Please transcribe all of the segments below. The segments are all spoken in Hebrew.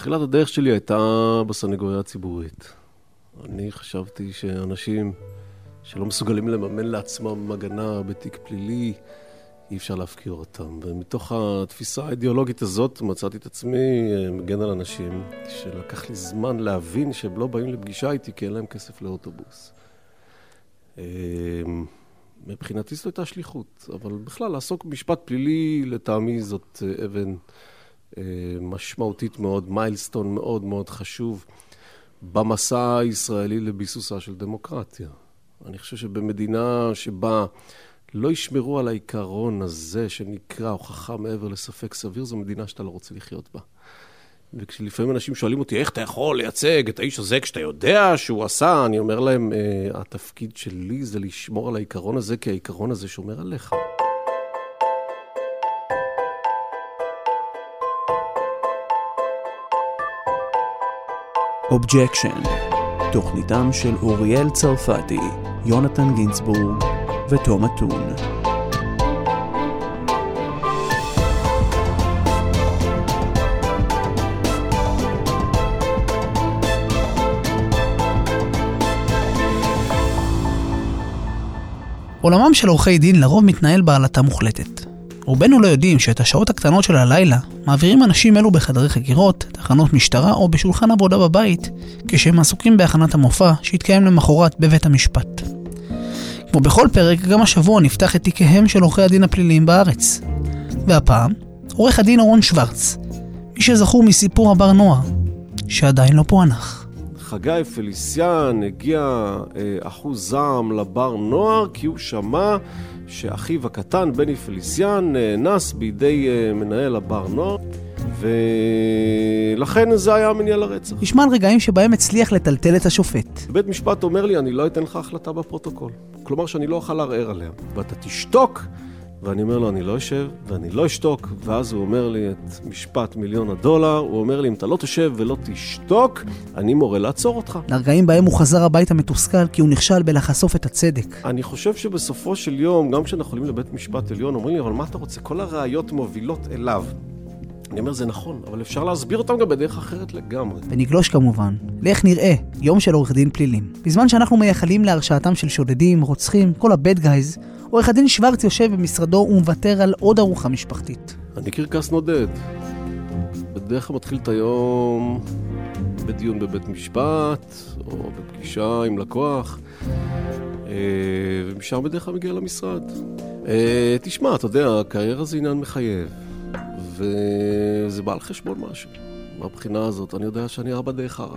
תחילת הדרך שלי הייתה בסנגוריה הציבורית. אני חשבתי שאנשים שלא מסוגלים לממן לעצמם הגנה בתיק פלילי, אי אפשר להפקיר אותם. ומתוך התפיסה האידיאולוגית הזאת מצאתי את עצמי אה, מגן על אנשים שלקח לי זמן להבין שהם לא באים לפגישה איתי כי אין להם כסף לאוטובוס. אה, מבחינתי זאת הייתה שליחות, אבל בכלל לעסוק במשפט פלילי לטעמי זאת אה, אבן משמעותית מאוד, מיילסטון מאוד מאוד חשוב במסע הישראלי לביסוסה של דמוקרטיה. אני חושב שבמדינה שבה לא ישמרו על העיקרון הזה שנקרא הוכחה מעבר לספק סביר, זו מדינה שאתה לא רוצה לחיות בה. וכשלפעמים אנשים שואלים אותי, איך אתה יכול לייצג את האיש הזה כשאתה יודע שהוא עשה, אני אומר להם, אה, התפקיד שלי זה לשמור על העיקרון הזה, כי העיקרון הזה שומר עליך. Objection, תוכניתם של אוריאל צרפתי, יונתן גינצבורג ותום אתון. עולמם של עורכי דין לרוב מתנהל בעלטה מוחלטת. רובנו לא יודעים שאת השעות הקטנות של הלילה מעבירים אנשים אלו בחדרי חקירות, תחנות משטרה או בשולחן עבודה בבית, כשהם עסוקים בהכנת המופע שיתקיים למחרת בבית המשפט. כמו בכל פרק, גם השבוע נפתח את תיקיהם של עורכי הדין הפליליים בארץ. והפעם, עורך הדין אורון שוורץ, מי שזכור מסיפור הבר נוער, שעדיין לא פוענח. חגי פליסיאן הגיע אה, אחוז זעם לבר נוער כי הוא שמע שאחיו הקטן, בני פליסיאן, נאנס בידי אה, מנהל הבר נוער. ולכן זה היה המניע לרצח. נשמע על רגעים שבהם הצליח לטלטל את השופט. בית משפט אומר לי, אני לא אתן לך החלטה בפרוטוקול. כלומר שאני לא אוכל לערער עליה. ואתה תשתוק, ואני אומר לו, אני לא אשב, ואני לא אשתוק, ואז הוא אומר לי את משפט מיליון הדולר, הוא אומר לי, אם אתה לא תשב ולא תשתוק, אני מורה לעצור אותך. לרגעים בהם הוא חזר הביתה מתוסכל כי הוא נכשל בלחשוף את הצדק. אני חושב שבסופו של יום, גם כשאנחנו עולים לבית משפט עליון, אומרים לי, אבל מה אתה רוצה? כל הראיות מובילות אליו. אני אומר, זה נכון, אבל אפשר להסביר אותם גם בדרך אחרת לגמרי. ונגלוש כמובן, לאיך נראה יום של עורך דין פלילים. בזמן שאנחנו מייחלים להרשעתם של שודדים, רוצחים, כל הבד גייז, עורך הדין שוורץ יושב במשרדו ומוותר על עוד ארוחה משפחתית. אני קרקס נודד. בדרך כלל מתחיל את היום בדיון בבית משפט, או בפגישה עם לקוח, אה, ומשם בדרך כלל מגיע למשרד. אה, תשמע, אתה יודע, הקריירה זה עניין מחייב. וזה בא על חשבון משהו. מהבחינה הזאת, אני יודע שאני ארבע די חרא.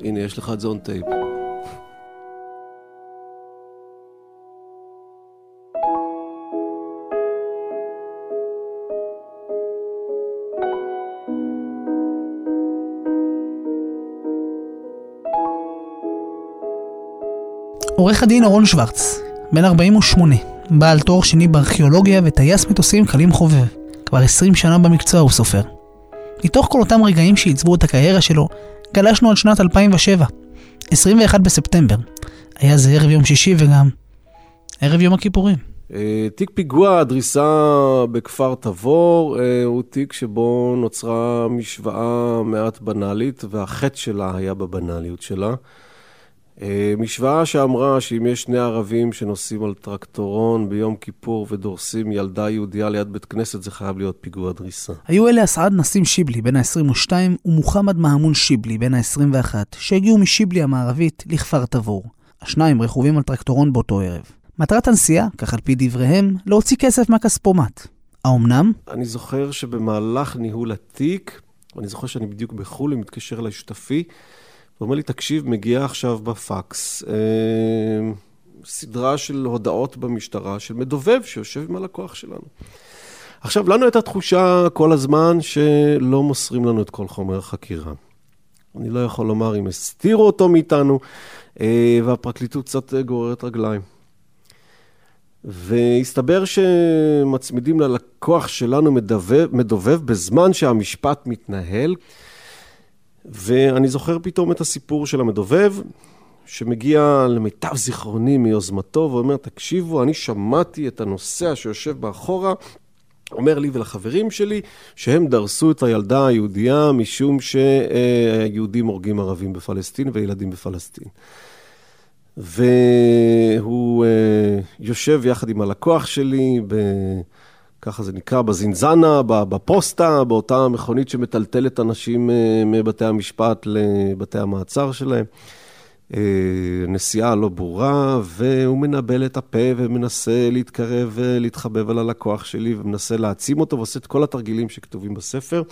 הנה, יש לך את זה און טייפ. עורך הדין אורון שוורץ, בן 48, בעל תואר שני בארכיאולוגיה וטייס מטוסים קלים חובב. כבר 20 שנה במקצוע הוא סופר. מתוך כל אותם רגעים שעיצבו את הקריירה שלו, גלשנו על שנת 2007, 21 בספטמבר. היה זה ערב יום שישי וגם ערב יום הכיפורים. אה, תיק פיגוע הדריסה בכפר תבור אה, הוא תיק שבו נוצרה משוואה מעט בנאלית, והחטא שלה היה בבנאליות שלה. אה, משוואה שאמרה שאם יש שני ערבים שנוסעים על טרקטורון ביום כיפור ודורסים ילדה יהודייה ליד בית כנסת, זה חייב להיות פיגוע דריסה. היו אלה אסעד נסים שיבלי, בן ה-22, ומוחמד מהמון שיבלי, בן ה-21, שהגיעו משיבלי המערבית לכפר תבור. השניים רכובים על טרקטורון באותו ערב. מטרת הנסיעה, כך על פי דבריהם, להוציא כסף מהכספומט. האומנם? אני זוכר שבמהלך ניהול התיק, אני זוכר שאני בדיוק בחו"ל ומתקשר אליי שותפי, הוא אומר לי, תקשיב, מגיע עכשיו בפקס אה, סדרה של הודעות במשטרה של מדובב שיושב עם הלקוח שלנו. עכשיו, לנו הייתה תחושה כל הזמן שלא מוסרים לנו את כל חומר החקירה. אני לא יכול לומר אם הסתירו אותו מאיתנו, אה, והפרקליטות קצת גוררת רגליים. והסתבר שמצמידים ללקוח שלנו מדובב, מדובב בזמן שהמשפט מתנהל. ואני זוכר פתאום את הסיפור של המדובב, שמגיע למיטב זיכרוני מיוזמתו, ואומר, תקשיבו, אני שמעתי את הנוסע שיושב מאחורה, אומר לי ולחברים שלי שהם דרסו את הילדה היהודייה משום שיהודים הורגים ערבים בפלסטין וילדים בפלסטין. והוא אה, יושב יחד עם הלקוח שלי, ב... ככה זה נקרא, בזינזנה, בפוסטה, באותה מכונית שמטלטלת אנשים אה, מבתי המשפט לבתי המעצר שלהם. אה, נסיעה לא ברורה, והוא מנבל את הפה ומנסה להתקרב ולהתחבב על הלקוח שלי, ומנסה להעצים אותו, ועושה את כל התרגילים שכתובים בספר.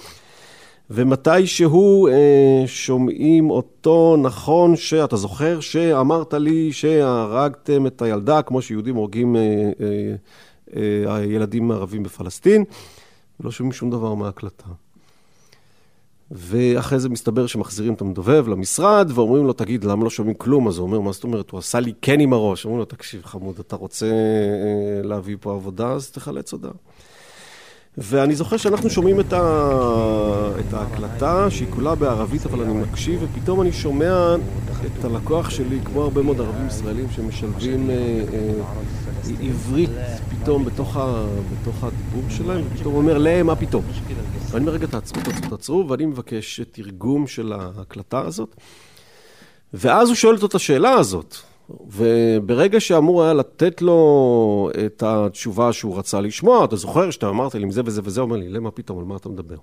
ומתי שהוא אה, שומעים אותו, נכון שאתה זוכר שאמרת לי שהרגתם את הילדה, כמו שיהודים הורגים אה, אה, אה, הילדים הערבים בפלסטין, ולא שומעים שום דבר מההקלטה. ואחרי זה מסתבר שמחזירים את המדובב למשרד, ואומרים לו, תגיד, למה לא שומעים כלום? אז הוא אומר, מה זאת אומרת? הוא עשה לי כן עם הראש. אומרים לו, תקשיב, חמוד, אתה רוצה אה, להביא פה עבודה, אז תחלץ הודעה. ואני זוכר שאנחנו שומעים את, ה... את ההקלטה, שהיא כולה בערבית, אבל אני מקשיב, ופתאום אני שומע את הלקוח שלי, כמו הרבה מאוד ערבים ישראלים שמשלבים אה, אה, עברית פתאום בתוך, ה... בתוך הדיבור שלהם, ופתאום אומר להם, מה פתאום? ואני אומר, רגע, תעצרו, תעצרו, תעצרו, ואני מבקש תרגום של ההקלטה הזאת. ואז הוא שואל אותו את השאלה הזאת. וברגע שאמור היה לתת לו את התשובה שהוא רצה לשמוע, אתה זוכר שאתה אמרת לי עם זה וזה וזה, אומר לי, למה פתאום, על מה אתה מדבר?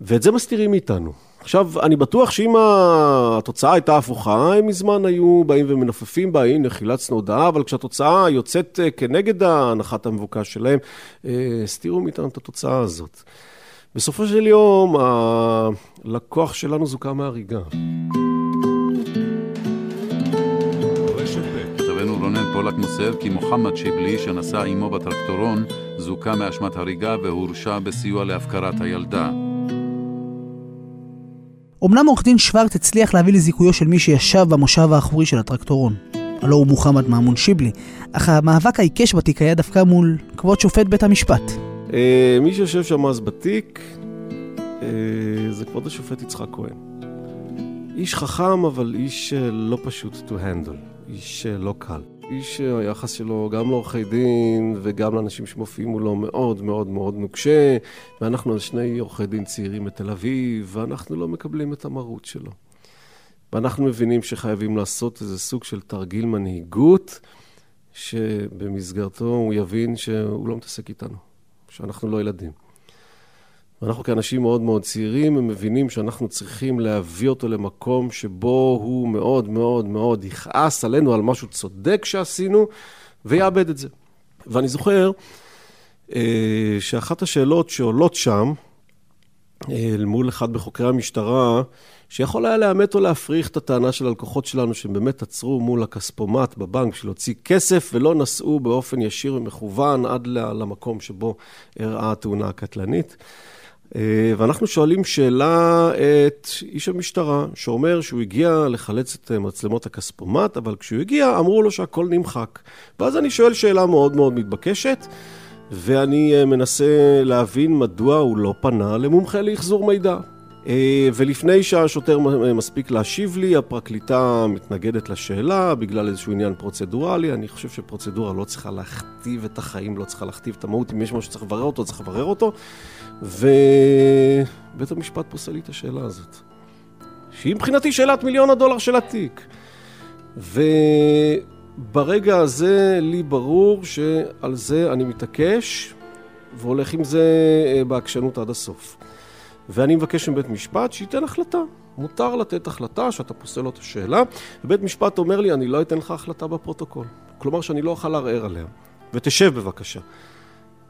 ואת זה מסתירים מאיתנו. עכשיו, אני בטוח שאם התוצאה הייתה הפוכה, הם מזמן היו באים ומנופפים בה, הנה, חילצנו הודעה, אבל כשהתוצאה יוצאת אה, כנגד ההנחת המבוקש שלהם, אה, הסתירו מאיתנו את התוצאה הזאת. בסופו של יום, הלקוח שלנו זוכה מהריגה. פולק מוסר כי מוחמד שיבלי, שנסע עמו בטרקטורון, זוכה מאשמת הריגה והורשע בסיוע להפקרת הילדה. אמנם עורך דין שוורט הצליח להביא לזיכויו של מי שישב במושב האחורי של הטרקטורון. הלא הוא מוחמד מאמון שיבלי, אך המאבק העיקש בתיק היה דווקא מול כבוד שופט בית המשפט. אה, מי שיושב שם אז בתיק אה, זה כבוד השופט יצחק כהן. איש חכם, אבל איש אה, לא פשוט to handle, איש לא קל. איש היחס שלו גם לעורכי דין וגם לאנשים שמופיעים מולו מאוד מאוד מאוד נוקשה, ואנחנו שני עורכי דין צעירים בתל אביב, ואנחנו לא מקבלים את המרות שלו. ואנחנו מבינים שחייבים לעשות איזה סוג של תרגיל מנהיגות, שבמסגרתו הוא יבין שהוא לא מתעסק איתנו, שאנחנו לא ילדים. ואנחנו כאנשים מאוד מאוד צעירים, הם מבינים שאנחנו צריכים להביא אותו למקום שבו הוא מאוד מאוד מאוד יכעס עלינו על משהו צודק שעשינו, ויאבד את זה. ואני זוכר אה, שאחת השאלות שעולות שם, אה, אל מול אחד בחוקרי המשטרה, שיכול היה לאמת או להפריך את הטענה של הלקוחות שלנו, שהם באמת עצרו מול הכספומט בבנק בשביל להוציא כסף, ולא נסעו באופן ישיר ומכוון עד למקום שבו אירעה התאונה הקטלנית. אה, ואנחנו שואלים שאלה את איש המשטרה, שאומר שהוא הגיע לחלץ את מצלמות הכספומט, אבל כשהוא הגיע אמרו לו שהכל נמחק. ואז אני שואל שאלה מאוד מאוד מתבקשת, ואני אה, מנסה להבין מדוע הוא לא פנה למומחה לאחזור מידע. אה, ולפני שהשוטר מספיק להשיב לי, הפרקליטה מתנגדת לשאלה בגלל איזשהו עניין פרוצדורלי. אני חושב שפרוצדורה לא צריכה להכתיב את החיים, לא צריכה להכתיב את המהות. אם יש משהו שצריך לברר אותו, צריך לברר אותו. ובית המשפט פוסל לי את השאלה הזאת. שהיא מבחינתי שאלת מיליון הדולר של התיק. וברגע הזה לי ברור שעל זה אני מתעקש והולך עם זה אה, בעקשנות עד הסוף. ואני מבקש מבית משפט שייתן החלטה. מותר לתת החלטה שאתה פוסל לו את השאלה, ובית משפט אומר לי, אני לא אתן לך החלטה בפרוטוקול. כלומר שאני לא אוכל לערער עליה. ותשב בבקשה.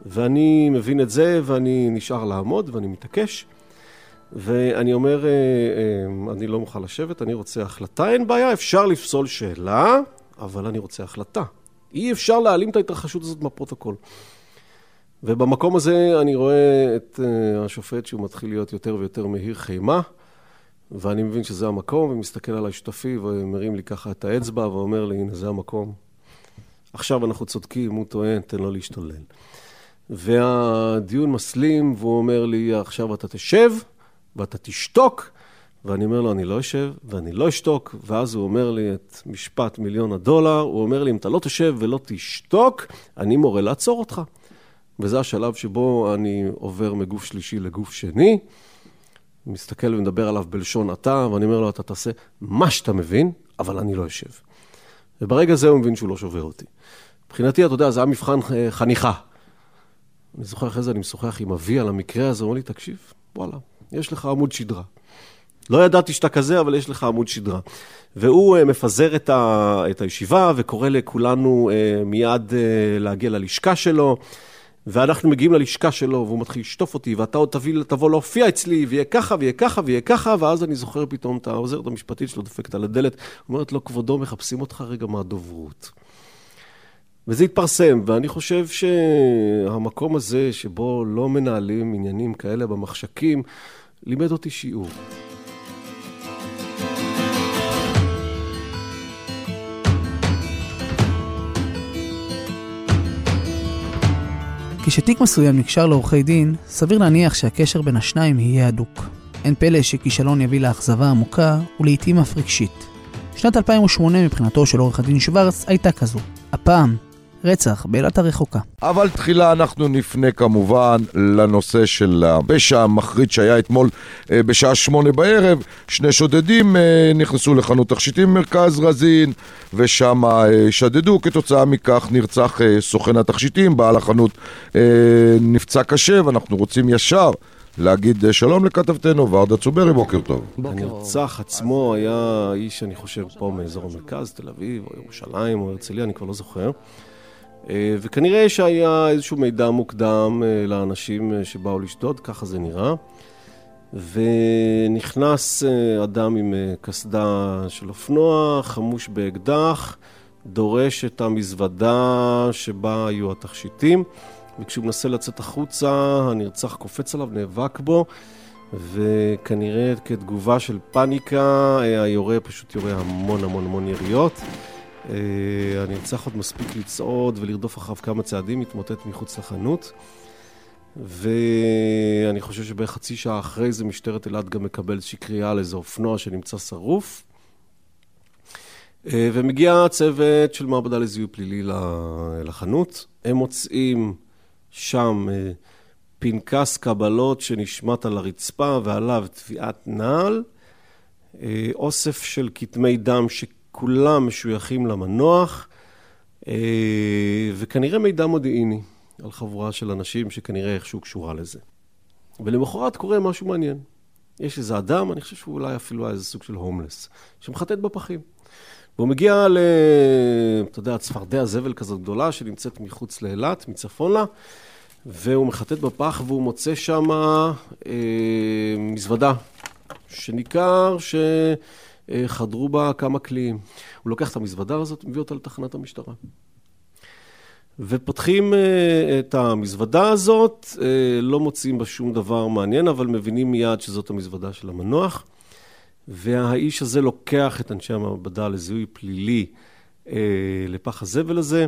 ואני מבין את זה, ואני נשאר לעמוד, ואני מתעקש. ואני אומר, אה, אה, אני לא מוכן לשבת, אני רוצה החלטה, אין בעיה, אפשר לפסול שאלה, אבל אני רוצה החלטה. אי אפשר להעלים את ההתרחשות הזאת מהפרוטוקול. ובמקום הזה אני רואה את אה, השופט שהוא מתחיל להיות יותר ויותר מהיר חימה, ואני מבין שזה המקום, ומסתכל עליי שותפי ומרים לי ככה את האצבע ואומר לי, הנה זה המקום. עכשיו אנחנו צודקים, הוא טוען, תן לו להשתולל. והדיון מסלים, והוא אומר לי, עכשיו אתה תשב ואתה תשתוק, ואני אומר לו, אני לא אשב ואני לא אשתוק, ואז הוא אומר לי את משפט מיליון הדולר, הוא אומר לי, אם אתה לא תשב ולא תשתוק, אני מורה לעצור אותך. וזה השלב שבו אני עובר מגוף שלישי לגוף שני, מסתכל ומדבר עליו בלשון אתה, ואני אומר לו, אתה תעשה מה שאתה מבין, אבל אני לא אשב. וברגע זה הוא מבין שהוא לא שובר אותי. מבחינתי, אתה יודע, זה היה מבחן אה, חניכה. אני זוכר אחרי זה, אני משוחח עם אבי על המקרה הזה, הוא אומר לי, תקשיב, וואלה, יש לך עמוד שדרה. לא ידעתי שאתה כזה, אבל יש לך עמוד שדרה. והוא uh, מפזר את, ה, את הישיבה וקורא לכולנו uh, מיד uh, להגיע ללשכה שלו. ואנחנו מגיעים ללשכה שלו, והוא מתחיל לשטוף אותי, ואתה עוד תביא, תבוא להופיע אצלי, ויהיה ככה, ויהיה ככה, ויהיה ככה, ואז אני זוכר פתאום את העוזרת המשפטית שלו דופקת על הדלת, אומרת לו, כבודו, מחפשים אותך רגע מהדוברות. וזה התפרסם, ואני חושב שהמקום הזה, שבו לא מנהלים עניינים כאלה במחשכים, לימד אותי שיעור. כשתיק מסוים נקשר לעורכי דין, סביר להניח שהקשר בין השניים יהיה הדוק. אין פלא שכישלון יביא לאכזבה עמוקה, ולעיתים אף רגשית. שנת 2008 מבחינתו של עורך הדין שוורץ הייתה כזו. הפעם, רצח באילת הרחוקה. אבל תחילה אנחנו נפנה כמובן לנושא של הפשע המחריד שהיה אתמול אה, בשעה שמונה בערב. שני שודדים אה, נכנסו לחנות תכשיטים במרכז רזין ושם אה, שדדו. כתוצאה מכך נרצח סוכן התכשיטים, בעל החנות נפצע קשה ואנחנו רוצים ישר להגיד שלום לכתבתנו ורדה צוברי, בוקר טוב. הנרצח עצמו היה איש, אני חושב, פה מאזור המרכז, תל אביב, או ירושלים, או הרצליה, אני כבר לא זוכר. אה, וכנראה שהיה איזשהו מידע מוקדם אה, לאנשים אה, שבאו לשדוד, ככה זה נראה. ונכנס אדם עם קסדה של אופנוע, חמוש באקדח, דורש את המזוודה שבה היו התכשיטים, וכשהוא מנסה לצאת החוצה, הנרצח קופץ עליו, נאבק בו, וכנראה כתגובה של פאניקה, היורה פשוט יורה המון המון המון יריות. אה, הנרצח עוד מספיק לצעוד ולרדוף אחריו כמה צעדים, התמוטט מחוץ לחנות. ואני חושב שבערך חצי שעה אחרי זה משטרת אילת גם מקבלת איזושהי קריאה על איזה אופנוע שנמצא שרוף. אה, ומגיע צוות של מעבדה לזיהוי פלילי לחנות. הם מוצאים שם אה, פנקס קבלות שנשמט על הרצפה ועליו תביעת נעל, אוסף של כתמי דם ש... כולם משויכים למנוח, אה, וכנראה מידע מודיעיני על חבורה של אנשים שכנראה איכשהו קשורה לזה. ולמחרת קורה משהו מעניין. יש איזה אדם, אני חושב שהוא אולי אפילו היה איזה סוג של הומלס, שמחטט בפחים. והוא מגיע ל... אתה יודע, צפרדע זבל כזאת גדולה שנמצאת מחוץ לאילת, מצפון לה, והוא מחטט בפח והוא מוצא שם אה, מזוודה, שניכר ש... אה, חדרו בה כמה קליעים. הוא לוקח את המזוודה הזאת, מביא אותה לתחנת המשטרה. ופותחים אה, את המזוודה הזאת, אה, לא מוצאים בה שום דבר מעניין, אבל מבינים מיד שזאת המזוודה של המנוח. והאיש הזה לוקח את אנשי המעבדה לזיהוי פלילי לפח הזבל הזה.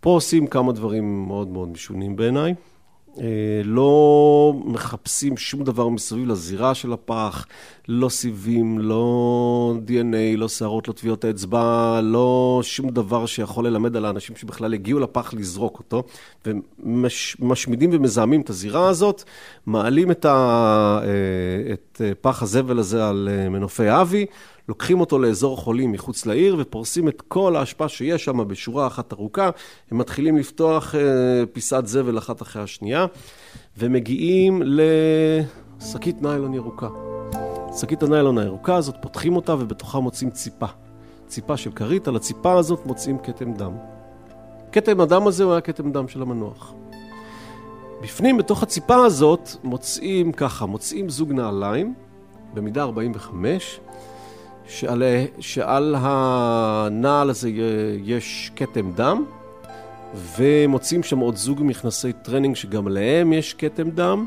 פה עושים כמה דברים מאוד מאוד משונים בעיניי. לא מחפשים שום דבר מסביב לזירה של הפח, לא סיבים, לא DNA, לא שערות, לא טביעות האצבע, לא שום דבר שיכול ללמד על האנשים שבכלל הגיעו לפח לזרוק אותו, ומשמידים ומזהמים את הזירה הזאת, מעלים את, ה... אה, את פח הזבל הזה על אה, מנופי אבי, לוקחים אותו לאזור חולים מחוץ לעיר ופורסים את כל האשפה שיש שם בשורה אחת ארוכה. הם מתחילים לפתוח אה, פיסת זבל אחת אחרי השנייה, ומגיעים לשקית ניילון ירוקה. שקית הניילון הירוקה הזאת, פותחים אותה ובתוכה מוצאים ציפה. ציפה של כרית, על הציפה הזאת מוצאים כתם דם. כתם הדם הזה הוא היה כתם דם של המנוח. בפנים, בתוך הציפה הזאת, מוצאים ככה, מוצאים זוג נעליים, במידה 45, שעל, שעל הנעל הזה יש כתם דם, ומוצאים שם עוד זוג מכנסי טרנינג שגם עליהם יש כתם דם.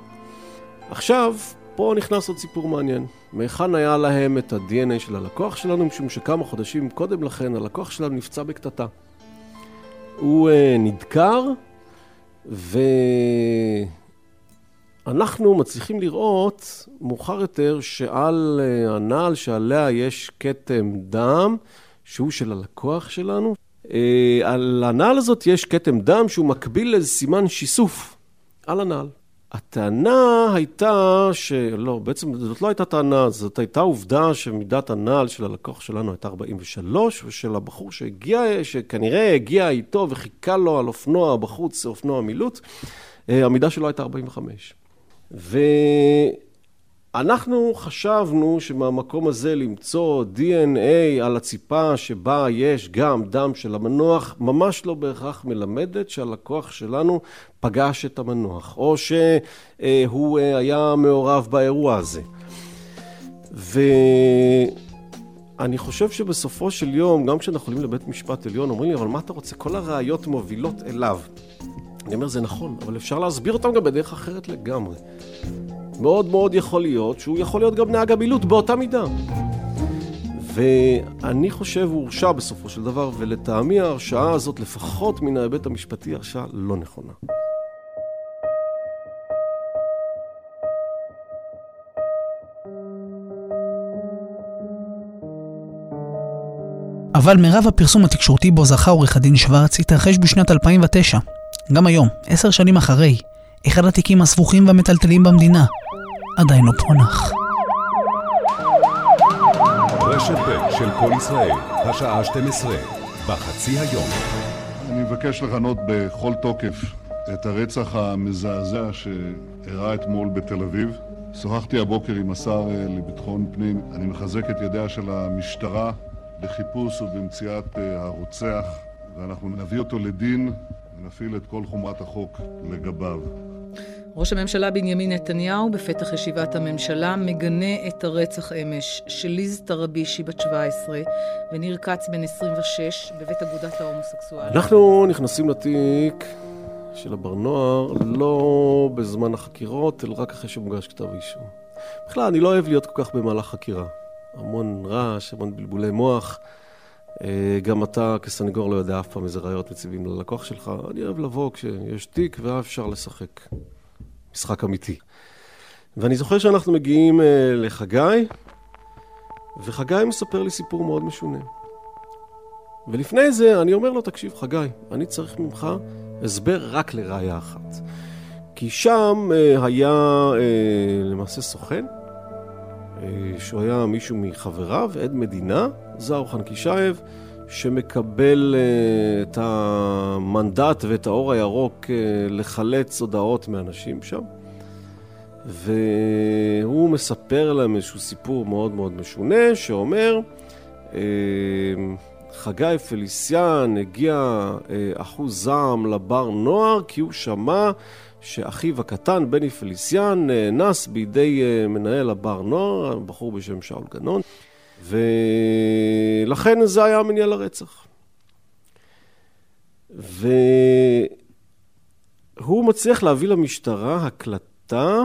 עכשיו, פה נכנס עוד סיפור מעניין. מהיכן היה להם את ה-DNA של הלקוח שלנו, משום שכמה חודשים קודם לכן הלקוח שלנו נפצע בקטטה. הוא uh, נדקר, ו... אנחנו מצליחים לראות מאוחר יותר שעל אה, הנעל שעליה יש כתם דם, שהוא של הלקוח שלנו, אה, על הנעל הזאת יש כתם דם שהוא מקביל לאיזה סימן שיסוף על הנעל. הטענה הייתה ש... לא, בעצם זאת לא הייתה טענה, זאת הייתה עובדה שמידת הנעל של הלקוח שלנו הייתה 43, ושל הבחור שהגיע, שכנראה הגיע איתו וחיכה לו על אופנוע בחוץ, אופנוע מילוט, אה, המידה שלו הייתה 45. ואנחנו חשבנו שמהמקום הזה למצוא DNA על הציפה שבה יש גם דם של המנוח, ממש לא בהכרח מלמדת שהלקוח שלנו פגש את המנוח, או שהוא אה, היה מעורב באירוע הזה. ואני חושב שבסופו של יום, גם כשאנחנו עולים לבית משפט עליון, אומרים לי, אבל מה אתה רוצה? כל הראיות מובילות אליו. אני אומר, זה נכון, אבל אפשר להסביר אותם גם בדרך אחרת לגמרי. מאוד מאוד יכול להיות שהוא יכול להיות גם נהג המילוט באותה מידה. ואני חושב הוא הורשע בסופו של דבר, ולטעמי ההרשעה הזאת, לפחות מן ההיבט המשפטי, הרשעה לא נכונה. אבל מירב הפרסום התקשורתי בו זכה עורך הדין שוורץ התרחש בשנת 2009. גם היום, עשר שנים אחרי, אחד התיקים הסבוכים והמטלטלים במדינה עדיין לא פוענח. רשת ב' של כל ישראל, השעה 12, בחצי היום. אני מבקש לכנות בכל תוקף את הרצח המזעזע שאירע אתמול בתל אביב. שוחחתי הבוקר עם השר אה, לביטחון פנים. אני מחזק את ידיה של המשטרה בחיפוש ובמציאת אה, הרוצח, ואנחנו נביא אותו לדין ונפעיל את כל חומרת החוק לגביו. ראש הממשלה בנימין נתניהו בפתח ישיבת הממשלה מגנה את הרצח אמש של ליז טרבישי בת 17 וניר כץ בן 26 בבית אגודת ההומוסקסואל. אנחנו נכנסים לתיק של הבר נוער לא בזמן החקירות, אלא רק אחרי שמוגש כתב אישום. בכלל, אני לא אוהב להיות כל כך במהלך חקירה. המון רעש, המון בלבולי מוח. אה, גם אתה כסנגור לא יודע אף פעם איזה ראיות מציבים ללקוח שלך. אני אוהב לבוא כשיש תיק ואז אפשר לשחק. משחק אמיתי. ואני זוכר שאנחנו מגיעים אה, לחגי, וחגי מספר לי סיפור מאוד משונה. ולפני זה אני אומר לו, תקשיב, חגי, אני צריך ממך הסבר רק לראיה אחת. כי שם אה, היה אה, למעשה סוכן, אה, שהוא היה מישהו מחבריו, עד מדינה, זאור חנקישייב, שמקבל אה, את המנדט ואת האור הירוק אה, לחלץ הודעות מאנשים שם. והוא מספר להם איזשהו סיפור מאוד מאוד משונה, שאומר, חגי פליסיאן הגיע אחוז זעם לבר נוער כי הוא שמע שאחיו הקטן, בני פליסיאן, נאנס בידי אה, מנהל הבר נוער, בחור בשם שאול גנון, ולכן זה היה המניע לרצח. והוא מצליח להביא למשטרה הקלטה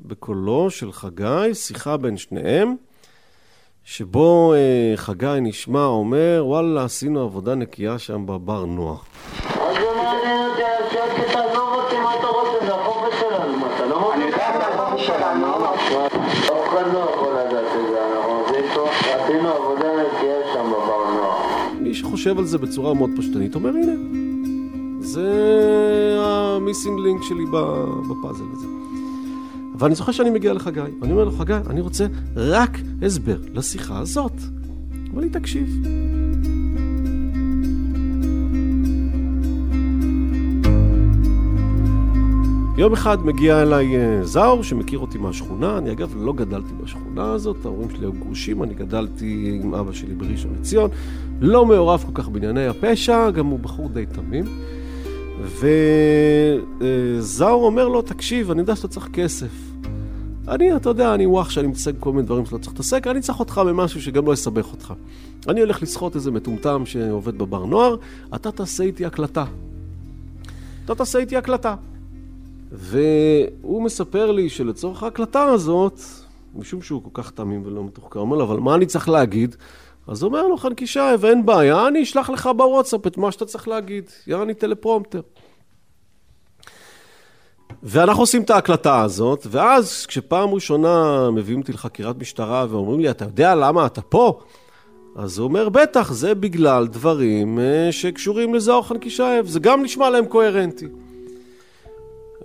בקולו של חגי, שיחה בין שניהם, שבו אה, חגי נשמע אומר, וואלה, עשינו עבודה נקייה שם בבר נוער. חושב על זה בצורה מאוד פשטנית, אומר הנה, זה המיסינג לינק שלי בפאזל הזה. אבל אני זוכר שאני מגיע לחגי, ואני אומר לו, חגי, אני רוצה רק הסבר לשיחה הזאת. אבל היא תקשיב. יום אחד מגיע אליי אה, זאור שמכיר אותי מהשכונה, אני אגב לא גדלתי בשכונה הזאת, ההורים שלי היו גרושים, אני גדלתי עם אבא שלי בראשון לציון, לא מעורב כל כך בענייני הפשע, גם הוא בחור די תמים. וזאור אומר לו, תקשיב, אני יודע שאתה צריך כסף. אני, אתה יודע, אני וואח שאני מתעסק כל מיני דברים שלא צריך להתעסק, אני צריך אותך במשהו שגם לא יסבך אותך. אני הולך לסחוט איזה מטומטם שעובד בבר נוער, אתה תעשה איתי הקלטה. אתה תעשה איתי הקלטה. והוא מספר לי שלצורך ההקלטה הזאת, משום שהוא כל כך תמים ולא מתוחכם, אומר לו, אבל מה אני צריך להגיד? אז אומר לו חנקישייב, אין בעיה, אני אשלח לך בוואטסאפ את מה שאתה צריך להגיד. יעני טלפרומטר. ואנחנו עושים את ההקלטה הזאת, ואז כשפעם ראשונה מביאים אותי לחקירת משטרה ואומרים לי, אתה יודע למה אתה פה? אז הוא אומר, בטח, זה בגלל דברים אה, שקשורים לזוהר חנקישייב, זה גם נשמע להם קוהרנטי.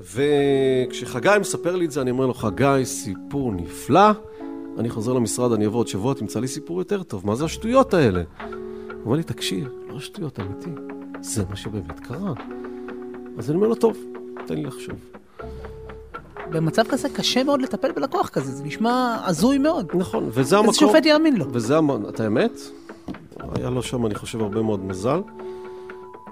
וכשחגי מספר לי את זה, אני אומר לו, חגי, סיפור נפלא. אני חוזר למשרד, אני אבוא עוד שבוע, תמצא לי סיפור יותר טוב. מה זה השטויות האלה? הוא אומר לי, תקשיב, לא שטויות, אמיתי. זה מה שבאמת קרה. אז אני אומר לו, טוב, תן לי לחשוב. במצב כזה קשה מאוד לטפל בלקוח כזה, זה נשמע הזוי מאוד. נכון, וזה המקום... איזה שופט יאמין לו. וזה, המ- את האמת, היה לו שם, אני חושב, הרבה מאוד מזל.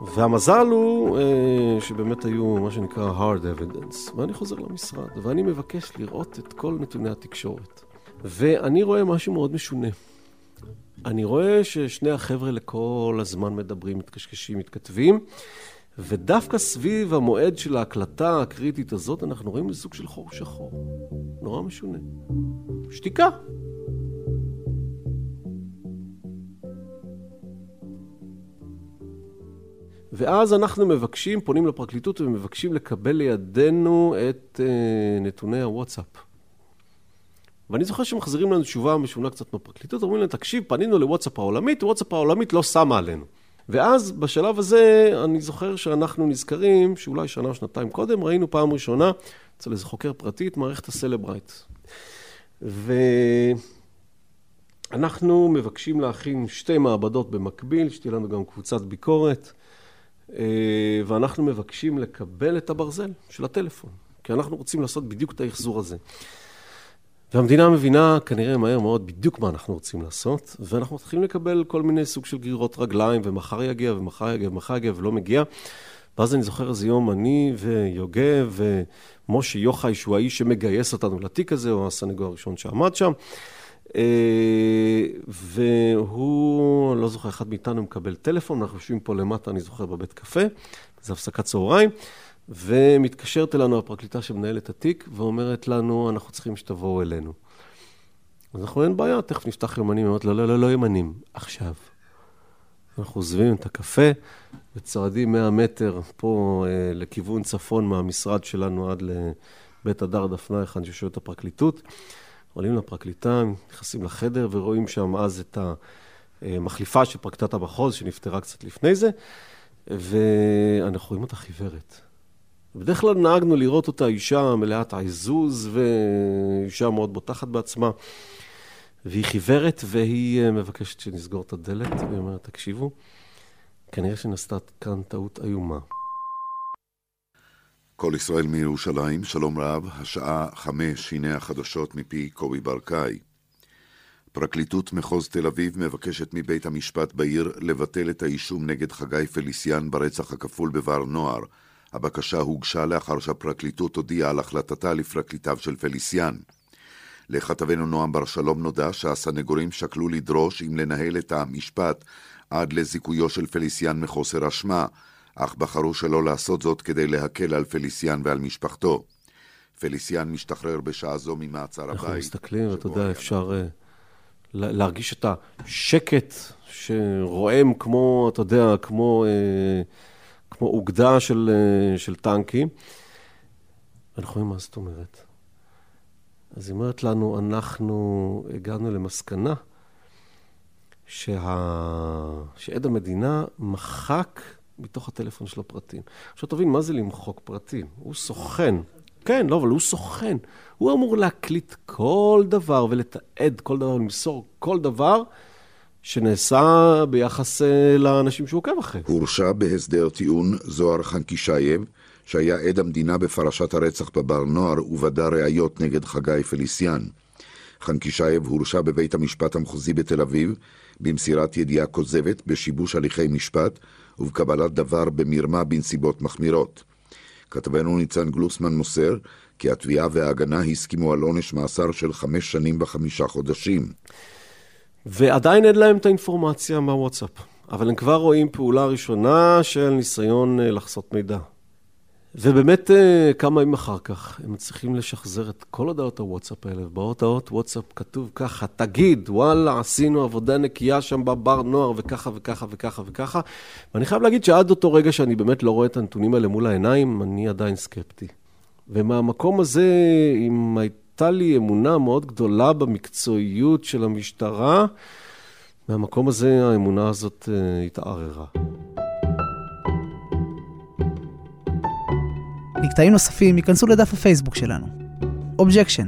והמזל הוא אה, שבאמת היו מה שנקרא hard evidence. ואני חוזר למשרד, ואני מבקש לראות את כל נתוני התקשורת. ואני רואה משהו מאוד משונה. אני רואה ששני החבר'ה לכל הזמן מדברים, מתקשקשים, מתכתבים, ודווקא סביב המועד של ההקלטה הקריטית הזאת, אנחנו רואים סוג של חור שחור. נורא משונה. שתיקה. ואז אנחנו מבקשים, פונים לפרקליטות ומבקשים לקבל לידינו את אה, נתוני הוואטסאפ. ואני זוכר שמחזירים לנו תשובה משונה קצת מהפרקליטות, אומרים להם, תקשיב, פנינו לוואטסאפ העולמית, וואטסאפ העולמית לא שמה עלינו. ואז בשלב הזה, אני זוכר שאנחנו נזכרים שאולי שנה או שנתיים קודם, ראינו פעם ראשונה אצל איזה חוקר פרטי את מערכת הסלברייט. ואנחנו מבקשים להכין שתי מעבדות במקביל, שתהיה לנו גם קבוצת ביקורת, ואנחנו מבקשים לקבל את הברזל של הטלפון, כי אנחנו רוצים לעשות בדיוק את האחזור הזה. והמדינה מבינה כנראה מהר מאוד בדיוק מה אנחנו רוצים לעשות, ואנחנו מתחילים לקבל כל מיני סוג של גרירות רגליים, ומחר יגיע, ומחר יגיע, ומחר יגיע, ולא מגיע. ואז אני זוכר איזה יום, אני ויוגב ומשה יוחאי, שהוא האיש שמגייס אותנו לתיק הזה, הוא הסנגור הראשון שעמד שם. אה, והוא, לא זוכר, אחד מאיתנו מקבל טלפון, אנחנו יושבים פה למטה, אני זוכר, בבית קפה, זה הפסקת צהריים, ומתקשרת אלינו הפרקליטה שמנהלת התיק, ואומרת לנו, אנחנו צריכים שתבואו אלינו. אז אנחנו אין בעיה, תכף נפתח יומנים, היא אומרת, לא, לא, לא, לא ימנים, עכשיו. אנחנו עוזבים את הקפה וצועדים 100 מטר פה אה, לכיוון צפון מהמשרד שלנו עד לבית הדר דפנה, היכן שיושבת הפרקליטות. עולים לפרקליטה, נכנסים לחדר ורואים שם אז את המחליפה של פרקליטת המחוז שנפטרה קצת לפני זה, ואנחנו רואים אותה חיוורת. בדרך כלל נהגנו לראות אותה אישה מלאת עזוז ואישה מאוד בוטחת בעצמה. והיא חיוורת והיא אה, מבקשת שנסגור את הדלת, והיא אומרת, תקשיבו, כנראה שנעשתה כאן טעות איומה. כל ישראל מירושלים, שלום רב, השעה חמש, הנה החדשות מפי קובי ברקאי. פרקליטות מחוז תל אביב מבקשת מבית המשפט בעיר לבטל את האישום נגד חגי פליסיאן ברצח הכפול בבר נוער. הבקשה הוגשה לאחר שהפרקליטות הודיעה על החלטתה לפרקליטיו של פליסיאן. לכתבנו נועם בר שלום נודע שהסנגורים שקלו לדרוש אם לנהל את המשפט עד לזיכויו של פליסיאן מחוסר אשמה, אך בחרו שלא לעשות זאת כדי להקל על פליסיאן ועל משפחתו. פליסיאן משתחרר בשעה זו ממעצר הבית. אנחנו מסתכלים, ואתה יודע, אפשר uh, להרגיש את השקט שרועם כמו, אתה יודע, כמו, uh, כמו אוגדה של, uh, של טנקים. אנחנו רואים מה זאת אומרת. אז היא אומרת לנו, אנחנו הגענו למסקנה שה... שעד המדינה מחק מתוך הטלפון של הפרטים. עכשיו תבין, מה זה למחוק פרטים? הוא סוכן. כן, לא, אבל הוא סוכן. הוא אמור להקליט כל דבר ולתעד כל דבר ולמסור כל דבר שנעשה ביחס לאנשים שהוא עוקב אחרי. הורשע בהסדר טיעון זוהר חנקישייב, שהיה עד המדינה בפרשת הרצח בבר נוער ובדה ראיות נגד חגי פליסיאן. חנקישייב הורשע בבית המשפט המחוזי בתל אביב במסירת ידיעה כוזבת, בשיבוש הליכי משפט ובקבלת דבר במרמה בנסיבות מחמירות. כתבנו ניצן גלוסמן מוסר כי התביעה וההגנה הסכימו על עונש מאסר של חמש שנים וחמישה חודשים. ועדיין אין להם את האינפורמציה מהוואטסאפ, אבל הם כבר רואים פעולה ראשונה של ניסיון לחסות מידע. ובאמת כמה ימים אחר כך הם צריכים לשחזר את כל הודעות הוואטסאפ האלה, ובהודעות וואטסאפ כתוב ככה, תגיד, וואלה, עשינו עבודה נקייה שם בבר נוער, וככה וככה וככה וככה. ואני חייב להגיד שעד אותו רגע שאני באמת לא רואה את הנתונים האלה מול העיניים, אני עדיין סקפטי. ומהמקום הזה, אם הייתה לי אמונה מאוד גדולה במקצועיות של המשטרה, מהמקום הזה האמונה הזאת אה, התערערה. מקטעים נוספים ייכנסו לדף הפייסבוק שלנו. Objection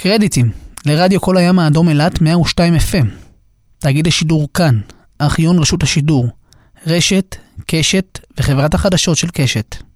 קרדיטים לרדיו כל הים האדום אילת 102 FM, תאגיד השידור כאן, ארכיון רשות השידור, רשת, קשת וחברת החדשות של קשת.